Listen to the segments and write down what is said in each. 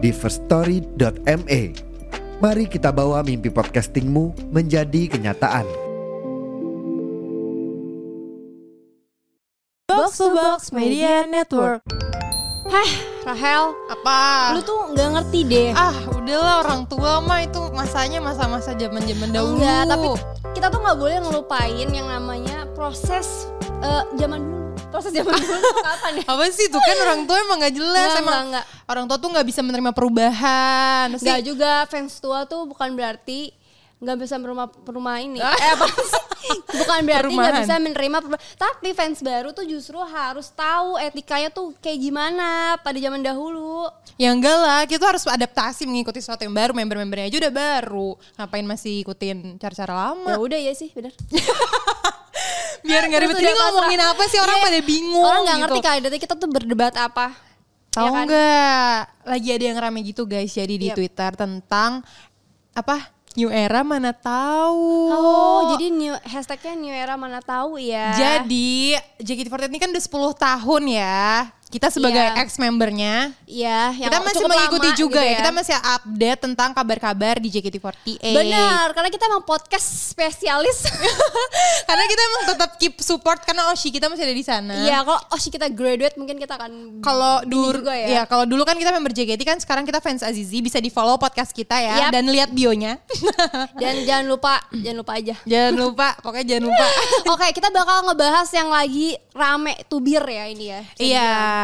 di firststory.me. Mari kita bawa mimpi podcastingmu menjadi kenyataan. Box to Box Media Network. Heh, Rahel, Apa? lu tuh nggak ngerti deh. ah, udahlah orang tua mah itu masanya masa-masa zaman-zaman dahulu. Enggak, tapi kita tuh nggak boleh ngelupain yang namanya proses eh, zaman dulu. Proses zaman dulu tuh kapan ya? apa sih itu kan orang tua emang gak jelas Enggak, emang enggak, enggak. orang tua tuh nggak bisa menerima perubahan. Enggak juga fans tua tuh bukan berarti nggak bisa menerima perumah ini. eh apa sih? Bukan berarti nggak bisa menerima perubahan. Tapi fans baru tuh justru harus tahu etikanya tuh kayak gimana pada zaman dahulu. Ya enggak lah, kita harus adaptasi mengikuti sesuatu yang baru. Member-membernya aja udah baru. Ngapain masih ikutin cara-cara lama? Ya udah ya sih, bener. Biar nggak ribet. Ini ngomongin apa sih orang Iya. pada bingung Orang nggak gitu. ngerti kali kita tuh berdebat apa. Tahu Ya kan? nggak? Lagi ada yang rame gitu guys jadi di Yep. Twitter tentang apa? New era mana tahu. Oh, jadi new hashtagnya new era mana tahu ya. Jadi JKT48 ini kan udah 10 tahun ya. Kita sebagai Iya. ex-membernya Iya, yang kita masih mengikuti lama juga gitu ya. Kita masih update tentang kabar-kabar di JKT48. Benar, karena kita emang podcast spesialis. Karena kita emang tetap keep support karena Oshi kita masih ada di sana. Iya, kalau oh sih kita graduate mungkin kita akan Kalau dulu ya. ya, kalau dulu kan kita member JKT kan sekarang kita fans Azizi bisa di follow podcast kita ya Yap. dan lihat bionya. Dan jangan lupa, jangan lupa aja. jangan lupa, pokoknya jangan lupa. Oke, kita bakal ngebahas yang lagi rame tubir ya ini ya. Iya, dibilang.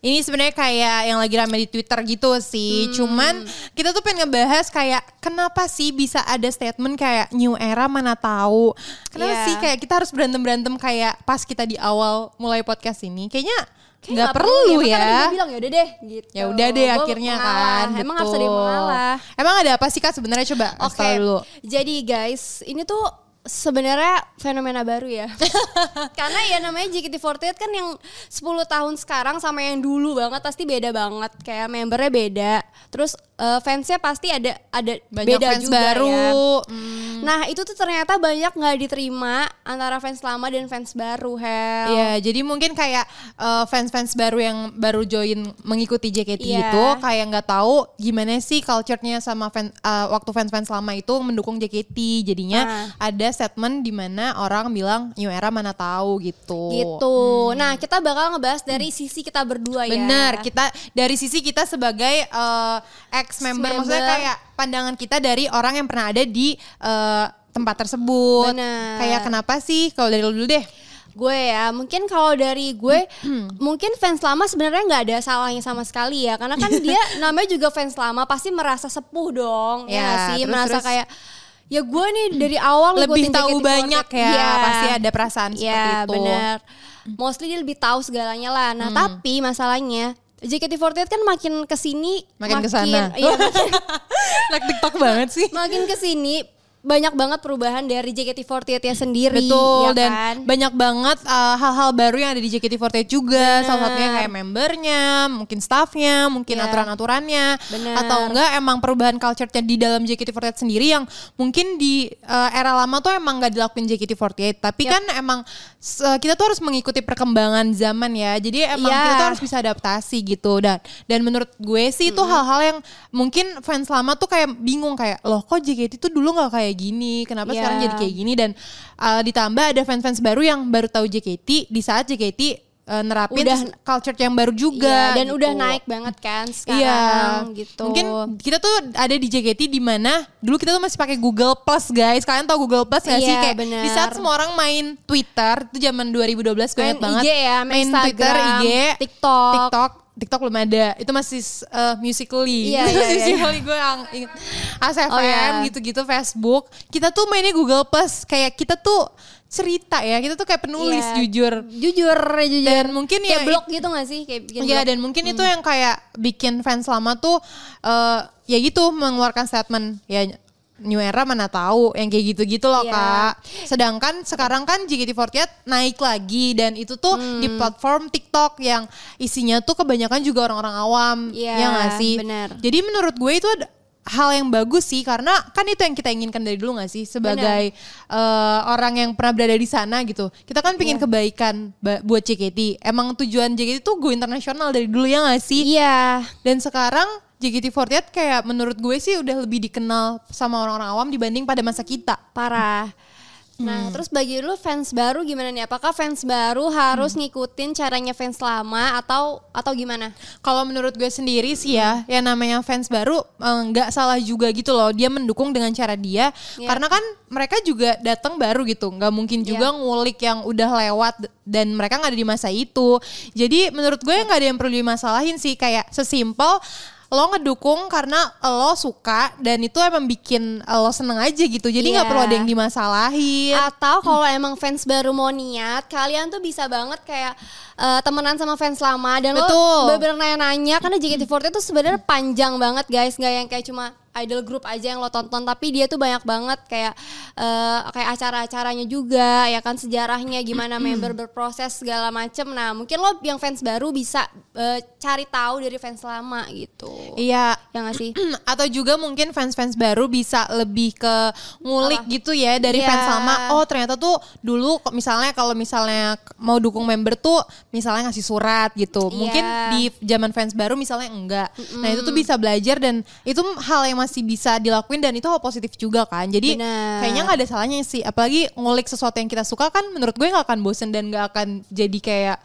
Ini sebenarnya kayak yang lagi rame di Twitter gitu sih. Hmm. Cuman kita tuh pengen ngebahas kayak kenapa sih bisa ada statement kayak new era mana tahu. Kenapa Iya. sih kayak kita harus berantem-berantem kayak pas kita di awal mulai podcast ini. Kayaknya Kayak nggak perlu tadi ya. gue bilang ya udah deh gitu. Ya udah deh Gua akhirnya mengalah. kan. Emang harus ada yang mengalah. Emang ada apa sih Kak sebenarnya coba tahu dulu. jadi guys, ini tuh sebenarnya fenomena baru ya. Karena ya namanya JKT48 kan yang 10 tahun sekarang sama yang dulu banget pasti beda banget. Kayak membernya beda. Terus eh, fansnya pasti ada ada Banyak beda fans juga baru. ya. Hmm. Nah itu tuh ternyata banyak nggak diterima antara fans lama dan fans baru Hel. Iya, jadi mungkin kayak uh, fans-fans baru yang baru join mengikuti JKT Iya. itu kayak nggak tahu gimana sih culture-nya sama fan, uh, waktu fans-fans lama itu mendukung JKT. Jadinya Ah. ada statement di mana orang bilang new era mana tahu gitu. Gitu. Nah kita bakal ngebahas dari sisi kita berdua ya. Benar, kita dari sisi kita sebagai uh, ex member maksudnya kayak pandangan kita dari orang yang pernah ada di uh, tempat tersebut. Benar. Kayak kenapa sih kalau dari lu dulu deh? gue ya mungkin kalau dari gue mungkin fans lama sebenarnya nggak ada salahnya sama sekali ya karena kan dia namanya juga fans lama pasti merasa sepuh dong ya, Ya, sih terus- merasa terus- kayak ya gue nih dari awal Lebih tahu JKT48. banyak ya, Iya. pasti ada perasaan seperti Iya, itu. benar mostly dia lebih tahu segalanya lah nah tapi masalahnya JKT48 kan makin ke sini Makin ke sana. iya makin, Like TikTok banget sih. makin ke sini banyak banget perubahan dari JKT48 ya sendiri Betul ya dan kan? banyak banget uh, hal-hal baru yang ada di JKT48 juga. Bener. Salah satunya kayak membernya, mungkin staffnya, mungkin Iya. aturan-aturannya, Bener. atau enggak emang perubahan culture-nya di dalam JKT48 sendiri yang mungkin di uh, era lama tuh emang nggak dilakuin JKT48. Tapi Yap. kan emang s- kita tuh harus mengikuti perkembangan zaman ya. Jadi emang Iya. kita tuh harus bisa adaptasi gitu dan dan menurut gue sih itu hal-hal yang mungkin fans lama tuh kayak bingung kayak loh kok JKT tuh dulu nggak kayak gini kenapa Iya. sekarang jadi kayak gini dan uh, ditambah ada fans-fans baru yang baru tahu JKT di saat JKT uh, nerapin Udah- culture yang baru juga Iya, dan gitu. udah naik banget kan sekarang Iya, gitu. Mungkin kita tuh ada di JKT di mana dulu kita tuh masih pakai Google Plus guys. Kalian tahu Google Plus gak sih? Iya, Kayak bener. di saat semua orang main Twitter itu zaman 2012 gue main ingat banget. IG ya, main, main Instagram, Twitter, IG, TikTok. TikTok TikTok belum ada. Itu masih uh, musically. Iya, iya, iya. musically gue yang inget. ASFM Oh, iya. gitu-gitu Facebook. Kita tuh mainnya Google Plus. Kayak kita tuh cerita ya. Kita tuh kayak penulis Iya. jujur. Jujur, jujur. Dan mungkin kayak ya blog gitu gak sih? Kayak bikin Iya blog. dan mungkin itu yang kayak bikin fans lama tuh eh ya gitu mengeluarkan statement ya New Era mana tahu yang kayak gitu-gitu loh Iya. kak. Sedangkan sekarang kan JKT48 naik lagi dan itu tuh Hmm. di platform TikTok yang isinya tuh kebanyakan juga orang-orang awam, Iya, ya nggak sih? benar. Jadi menurut gue itu ada hal yang bagus sih karena kan itu yang kita inginkan dari dulu gak sih sebagai eh, orang yang pernah berada di sana gitu. Kita kan Iya. pengen kebaikan ba- buat JKT. Emang tujuan JKT tuh go internasional dari dulu ya gak sih? Iya. Dan sekarang JKT48 kayak menurut gue sih udah lebih dikenal sama orang-orang awam dibanding pada masa kita. Parah. Nah, Hmm. terus bagi lu fans baru gimana nih? Apakah fans baru harus Hmm. ngikutin caranya fans lama atau atau gimana? Kalau menurut gue sendiri sih ya, yang namanya fans baru eh, nggak salah juga gitu loh. Dia mendukung dengan cara dia, Iya. karena kan mereka juga datang baru gitu. Nggak mungkin juga ngulik yang udah lewat dan mereka nggak ada di masa itu. Jadi menurut gue nggak ada yang perlu dimasalahin sih. Kayak sesimpel lo ngedukung karena lo suka dan itu emang bikin lo seneng aja gitu. Jadi nggak Iya. perlu ada yang dimasalahin. Atau kalau emang fans baru mau niat, kalian tuh bisa banget kayak eh, temenan sama fans lama dan Betul. lo bener-bener nanya-nanya karena JKT48 itu sebenarnya panjang banget guys, nggak yang kayak cuma idol group aja yang lo tonton tapi dia tuh banyak banget kayak eh, kayak acara-acaranya juga ya kan sejarahnya gimana member berproses segala macem nah mungkin lo yang fans baru bisa eh, cari tahu dari fans lama gitu Iya, ya nggak sih atau juga mungkin fans-fans baru bisa lebih ke ngulik Apa? gitu ya dari Iya. fans lama. Oh ternyata tuh dulu misalnya kalau misalnya mau dukung member tuh misalnya ngasih surat gitu. Iya. Mungkin di zaman fans baru misalnya enggak. Nah itu tuh bisa belajar dan itu hal yang masih bisa dilakuin dan itu hal positif juga kan. Jadi Benar. kayaknya nggak ada salahnya sih. Apalagi ngulik sesuatu yang kita suka kan menurut gue nggak akan bosen dan nggak akan jadi kayak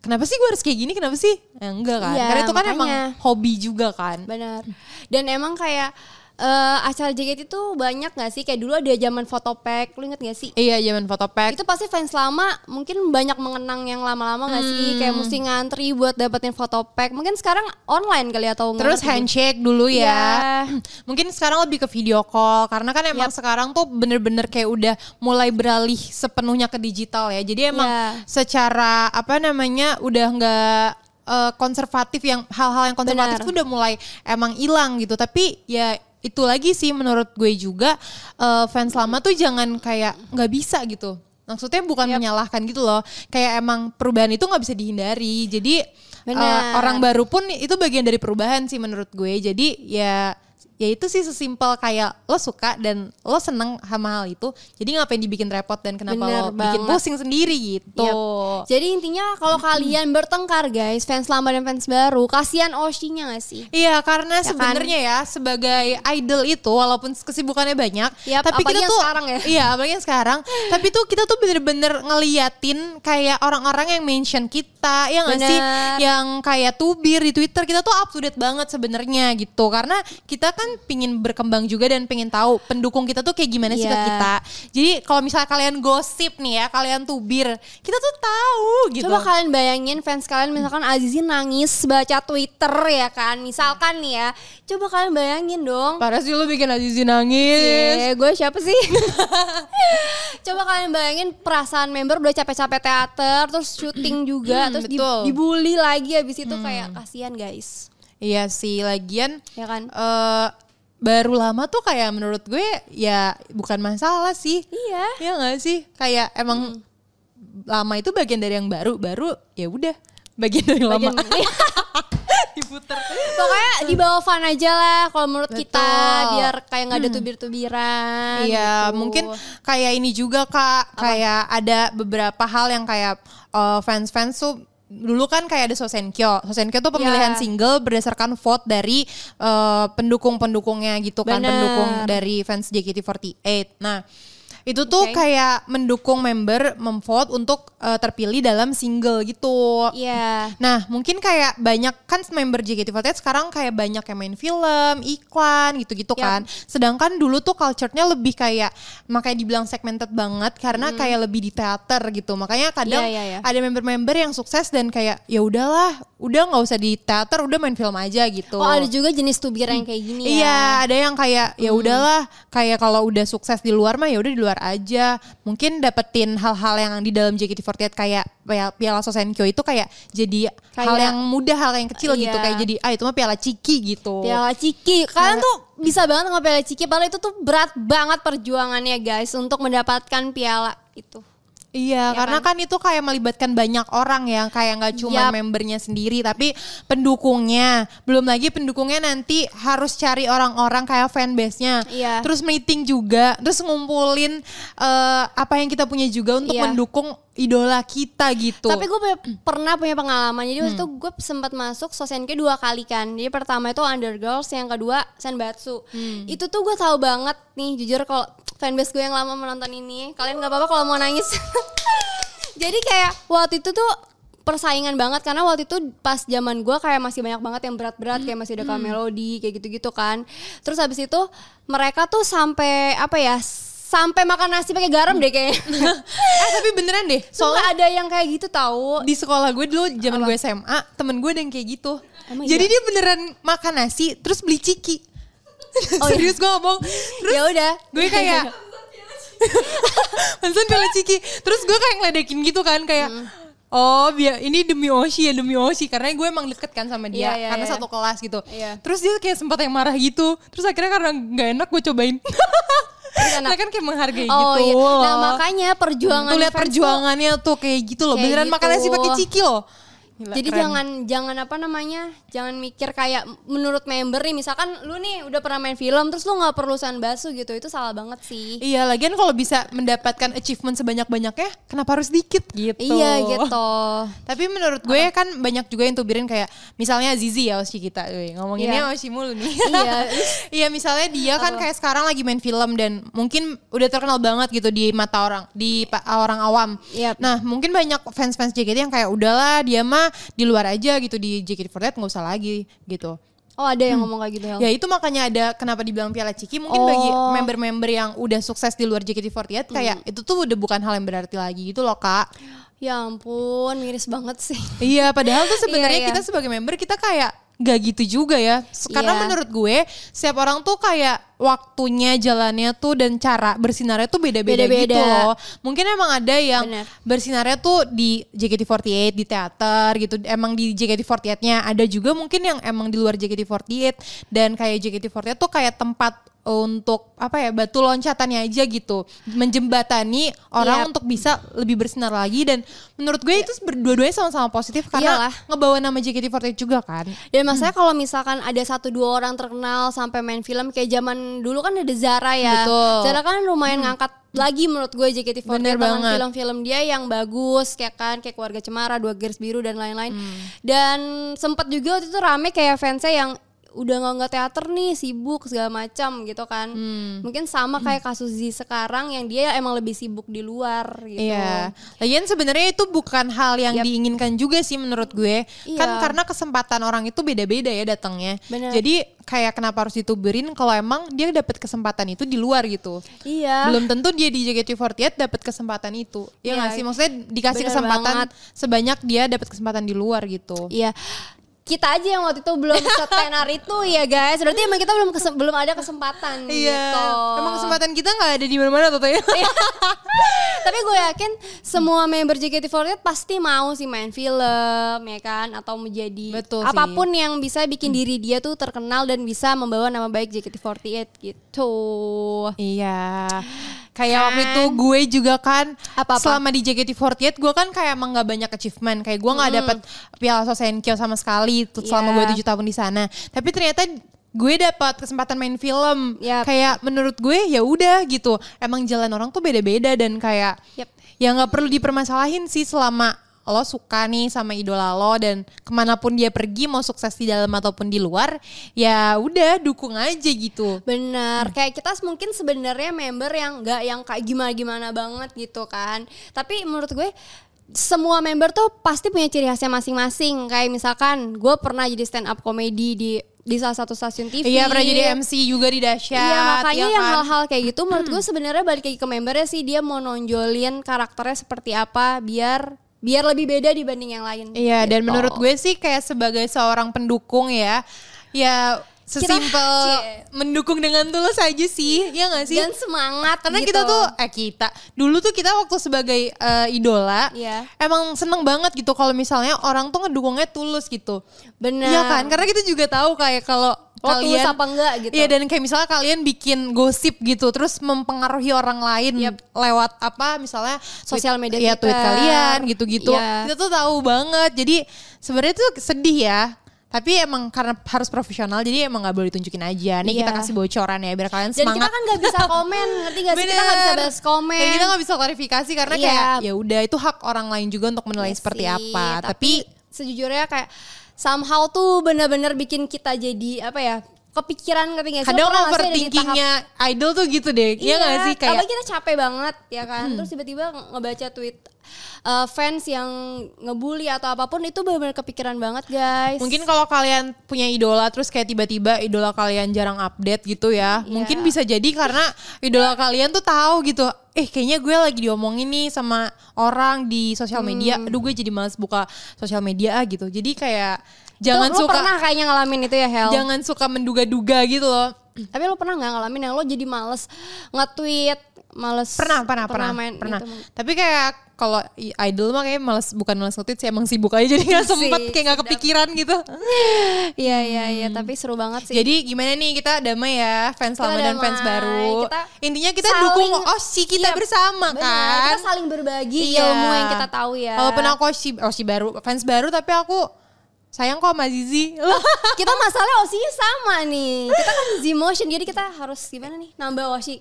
Kenapa sih gue harus kayak gini? Kenapa sih? Ya, enggak kan? Iya, Karena itu kan emang makanya. hobi juga kan. Benar. Dan emang kayak eh, acara JKT itu banyak gak sih? Kayak dulu ada zaman fotopack, lu inget gak sih? Iya zaman fotopack. Itu pasti fans lama mungkin banyak mengenang yang lama-lama gak sih? Hmm. Kayak mesti ngantri buat dapetin fotopack. Mungkin sekarang online kali atau nggak Terus gue. handshake dulu ya. Iya. Mungkin sekarang lebih ke video call karena kan emang sekarang tuh bener-bener kayak udah mulai beralih sepenuhnya ke digital ya. Jadi emang Iya. secara apa namanya udah nggak eh, konservatif yang hal-hal yang konservatif tuh udah mulai emang hilang gitu. Tapi ya itu lagi sih menurut gue juga eh, fans lama tuh jangan kayak nggak bisa gitu. Maksudnya bukan menyalahkan gitu loh. Kayak emang perubahan itu nggak bisa dihindari. Jadi Benar. orang baru pun itu bagian dari perubahan sih menurut gue. Jadi ya ya itu sih sesimpel kayak lo suka dan lo seneng sama hal itu. Jadi ngapain dibikin repot dan kenapa Bener lo bikin banget. pusing sendiri gitu. Yap. Jadi intinya kalau kalian bertengkar guys, fans lama dan fans baru, kasihan Oshinya gak sih? Iya karena kan? sebenarnya ya sebagai idol itu walaupun kesibukannya banyak, Yap, tapi kita tuh sekarang ya. iya apalagi yang sekarang, tapi tuh kita tuh bener-bener ngeliatin kayak orang-orang yang mention kita, ya nggak sih, yang kayak tubir di Twitter kita tuh up to date banget sebenarnya gitu, karena kita kan pingin berkembang juga dan pengen tahu pendukung kita tuh kayak gimana sih ke Iya. kita. Jadi kalau misalnya kalian gosip nih ya, kalian tubir, kita tuh tahu gitu. Coba kalian bayangin fans kalian misalkan Azizi nangis baca Twitter ya kan, misalkan nih ya. Coba kalian bayangin dong. Parah sih lu bikin Azizi nangis. Eh, gue siapa sih? Coba kalian bayangin perasaan member udah capek-capek teater, terus syuting juga, terus di- betul. dibully lagi habis itu kayak kasihan guys. Iya sih, lagian Ya kan? eh baru lama tuh kayak menurut gue ya bukan masalah sih. Iya. Iya gak sih? Kayak emang lama itu bagian dari yang baru, baru ya udah bagian dari yang Bagian- lama. Diputer. Pokoknya di bawah fun aja lah kalau menurut kita Betul. biar kayak nggak ada tubir-tubiran. Iya, gitu. mungkin kayak ini juga Kak, kayak ada beberapa hal yang kayak eh, fans-fans tuh dulu kan kayak ada Sosenkyo. Sosenkyo tuh pemilihan Ya. single berdasarkan vote dari eh, pendukung-pendukungnya gitu kan, Bener. pendukung dari fans JKT48. Nah, Itu tuh Oke. kayak mendukung member memvote untuk eh, terpilih dalam single gitu. Iya. Nah, mungkin kayak banyak kan member JKT48 sekarang kayak banyak yang main film, iklan gitu-gitu Yap. kan. Sedangkan dulu tuh culture-nya lebih kayak makanya dibilang segmented banget karena kayak lebih di teater gitu. Makanya kadang Hmm. Iya, iya, iya. ada member-member yang sukses dan kayak ya udahlah, udah nggak usah di teater, udah main film aja gitu. Oh ada juga jenis tubir yang kayak gini ya. Iya, ada yang kayak ya udahlah, kayak kalau udah sukses di luar mah ya udah di luar aja. Mungkin dapetin hal-hal yang di dalam JKT48 kayak Piala- Sosenkyo itu kayak jadi hal Kayak- yang mudah, hal yang kecil gitu Iya. kayak jadi ah itu mah Piala Ciki gitu. Piala Ciki. Kalian tuh bisa banget sama Piala Ciki. Padahal itu tuh berat banget perjuangannya guys untuk mendapatkan piala itu. Iya, karena kan? itu kayak melibatkan banyak orang yang kayak nggak cuma Yap. membernya sendiri, tapi pendukungnya. Belum lagi pendukungnya nanti harus cari orang-orang kayak fanbase-nya. Iya. Terus meeting juga, terus ngumpulin eh, apa yang kita punya juga untuk Iya. mendukung idola kita gitu. Tapi gue punya- pernah punya pengalaman. Jadi waktu itu gue sempat masuk Sosenkyo dua kali kan. Jadi pertama itu Undergirls, yang kedua Senbatsu. Itu tuh gue tahu banget nih jujur kalau fanbase gue yang lama menonton ini. Kalian nggak apa-apa kalau mau nangis. Jadi kayak waktu itu tuh persaingan banget karena waktu itu pas zaman gue kayak masih banyak banget yang berat-berat kayak masih ada Kak Melody kayak gitu-gitu kan. Terus habis itu mereka tuh sampai apa ya? Sampai makan nasi pakai garam deh kayaknya. eh tapi beneran deh, Soalnya ada yang kayak gitu tahu. di sekolah gue dulu zaman gue SMA, temen gue ada yang kayak gitu. Emang Jadi iya? dia beneran makan nasi terus beli ciki. Oh, iya. Serius gue ngomong. Terus Ya udah. gue kayak Mansan Piala Ciki. Terus gue kayak ngeledekin gitu kan kayak Hmm. Oh biar ini demi Oshi ya demi Oshi karena gue emang deket kan sama dia Iya, iya, karena iya. satu kelas gitu. Iya. Terus dia kayak sempat yang marah gitu. Terus akhirnya karena nggak enak gue cobain. Nah kan kayak menghargai Oh gitu. iya. Nah makanya perjuangan Tuh lihat perjuangannya tuh kayak gitu loh. Kayak Beneran makan nasi gitu. pakai ciki loh. Gila, Jadi keren. jangan jangan apa namanya jangan mikir kayak menurut member nih misalkan lu nih udah pernah main film terus lu nggak perlu sanbasu gitu itu salah banget sih. Iya, lagian kalau bisa mendapatkan achievement sebanyak-banyaknya, kenapa harus dikit gitu? Iya gitu. Tapi menurut gue kan banyak juga yang tubirin kayak misalnya Zizi ya Oshi kita, Wih, ngomonginnya Iya. Oshi mulu nih. Iya. Iya misalnya dia kan kayak sekarang lagi main film dan mungkin udah terkenal banget gitu di mata orang, di orang awam. Yap. Nah mungkin banyak fans-fans JKT yang kayak udahlah dia mah di luar aja gitu di JKT48 nggak usah lagi gitu. Oh ada yang ngomong kayak gitu Hel. Ya itu makanya ada kenapa dibilang Piala Ciki mungkin Oh. bagi member-member yang udah sukses di luar JKT48 kayak Hmm. itu tuh udah bukan hal yang berarti lagi gitu loh kak. Ya ampun miris banget sih. Iya padahal tuh sebenarnya Iya, iya. kita sebagai member kita kayak gak gitu juga ya. Karena Iya. menurut gue setiap orang tuh kayak waktunya jalannya tuh dan cara bersinarnya tuh beda-beda gitu loh. Mungkin emang ada yang Bener. bersinarnya tuh di JKT48 di teater gitu. Emang di JKT48-nya ada juga mungkin yang emang di luar JKT48 dan kayak JKT48 tuh kayak tempat untuk apa ya batu loncatannya aja gitu menjembatani orang Yap. untuk bisa lebih bersinar lagi dan menurut gue itu berdua-duanya sama-sama positif karena Iyalah. ngebawa nama JKT48 juga kan Dan maksudnya kalau misalkan ada satu dua orang terkenal sampai main film kayak zaman dulu kan ada Zara ya. Betul. Zara kan lumayan ngangkat lagi menurut gue JKT48 Bener dengan banget. film-film dia yang bagus kayak kan kayak keluarga cemara, dua garis biru dan lain-lain. Hmm. Dan sempet juga waktu itu rame kayak fansnya yang udah nggak nggak teater nih sibuk segala macam gitu kan Hmm. mungkin sama kayak kasus Z sekarang yang dia emang lebih sibuk di luar gitu Iya. Lagian sebenarnya itu bukan hal yang Yap. diinginkan juga sih menurut gue. Kan Iya. karena kesempatan orang itu beda-beda ya datangnya. Jadi kayak kenapa harus dituberin kalau emang dia dapat kesempatan itu di luar gitu. iya Belum tentu dia di JKT48 dapat kesempatan itu. Ya Iya. nggak sih? Maksudnya dikasih Bener kesempatan banget. sebanyak dia dapat kesempatan di luar gitu. Iya. Kita aja yang waktu itu belum setenar itu ya guys. Berarti emang kita belum kesem- belum ada kesempatan Iya. gitu. Emang kesempatan kita nggak ada di mana-mana tuh ya. Tapi gue yakin semua member JKT48 pasti mau sih main film ya kan atau menjadi Betul sih. apa pun yang bisa bikin diri dia tuh terkenal dan bisa membawa nama baik JKT48 gitu. Iya. Kayak waktu Kan? itu gue juga kan Apa-apa? selama di JKT48 gue kan kayak emang gak banyak achievement. Kayak gue nggak dapet Piala Sosenkyo sama sekali tuh selama Iya. gue tujuh tahun di sana. Tapi ternyata gue dapat kesempatan main film. Yap. Kayak menurut gue ya udah gitu. Emang jalan orang tuh beda-beda dan kayak Yap. ya nggak perlu dipermasalahin sih selama lo suka nih sama idola lo dan ke mana pun dia pergi mau sukses di dalam ataupun di luar ya udah dukung aja gitu Bener, kayak kita mungkin sebenarnya member yang nggak yang kayak gimana-gimana banget gitu kan. Tapi menurut gue semua member tuh pasti punya ciri khasnya masing-masing. Kayak misalkan gue pernah jadi stand up comedy di di salah satu stasiun TV. iya pernah jadi MC juga di dahsyat Iya makanya ya yang kan? hal-hal kayak gitu menurut gue sebenarnya balik lagi ke membernya sih dia mau nonjolin karakternya seperti apa biar biar lebih beda dibanding yang lain. Iya dan Gitu. menurut gue sih kayak sebagai seorang pendukung ya ya sesimpel mendukung dengan tulus aja sih ya gak sih dan semangat karena gitu. kita tuh eh kita dulu tuh kita waktu sebagai eh, idola Iya. emang seneng banget gitu kalau misalnya orang tuh ngedukungnya tulus gitu bener. Iya kan karena kita juga tahu kayak kalau Lo tulus kalian apa enggak gitu. Iya dan kayak misalnya kalian bikin gosip gitu terus mempengaruhi orang lain Yep. lewat apa misalnya Sosial tweet- media Iya, tweet Twitter. kalian gitu-gitu. Iya. Kita tuh tahu banget. Jadi sebenarnya tuh sedih ya. Tapi emang karena harus profesional jadi emang nggak boleh ditunjukin aja. Nih kita Iya. kasih bocoran ya biar kalian Dan semangat. kita kan nggak bisa komen, ngerti gak sih? Kita nggak bisa Bener. balas komen. Dan kita nggak bisa klarifikasi karena Iya. kayak ya udah itu hak orang lain juga untuk menilai Iya seperti sih, apa. Tapi, sejujurnya kayak somehow tuh bener-bener bikin kita jadi apa ya kepikiran ngerti gak sih? Kadang di tahap- overthinkingnya idol tuh gitu deh. Iya nggak sih kayak Hmm. apalagi kita capek banget ya kan. Terus tiba-tiba nge- ngebaca tweet uh, fans yang ngebully atau apa pun itu benar-benar kepikiran banget guys. Mungkin kalau kalian punya idola terus kayak tiba-tiba idola kalian jarang update gitu ya. Iya. Mungkin bisa jadi karena idola kalian tuh tahu gitu. Eh kayaknya gue lagi diomongin nih sama orang di sosial media. Hmm. Aduh gue jadi males buka sosial media ah gitu. Jadi kayak jangan lo suka pernah kayaknya ngalamin itu ya Hel. jangan suka menduga-duga gitu loh. Tapi lo pernah nggak ngalamin yang lo jadi males nge-tweet, males Pernah, pernah, pernah, main pernah. gitu. Tapi kayak kalau idol mah kayak males bukan males nge-tweet sih emang sibuk aja jadi nggak sempet kayak nggak kepikiran gitu. Iya iya iya, tapi seru banget sih. Jadi gimana nih kita damai ya fans Kita lama dan fans damai. baru. Kita Intinya kita saling- dukung Osi kita Iya, bersama benar, kan. Kita saling berbagi Iya. ilmu yang kita tahu ya. Walaupun aku Osi, Osi baru, fans baru tapi aku sayang kok sama Zizi. kita masalah osinya sama nih. Kita kan Z-Motion jadi kita harus gimana nih nambah osi.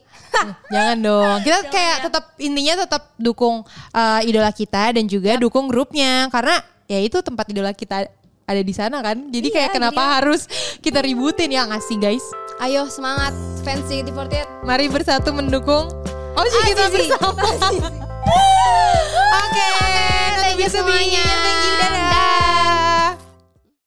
Jangan dong. Kita Jangan kayak ya. tetap intinya tetap dukung uh, idola kita dan juga dukung grupnya karena ya itu tempat idola kita ada di sana kan. Jadi Iya, kayak kenapa jadi- harus kita ributin ya ngasih guys. Ayo semangat fans JKT48. Mari bersatu mendukung Osi kita Zizi. bersama. Oke, thank you semuanya. Thank you, dadah.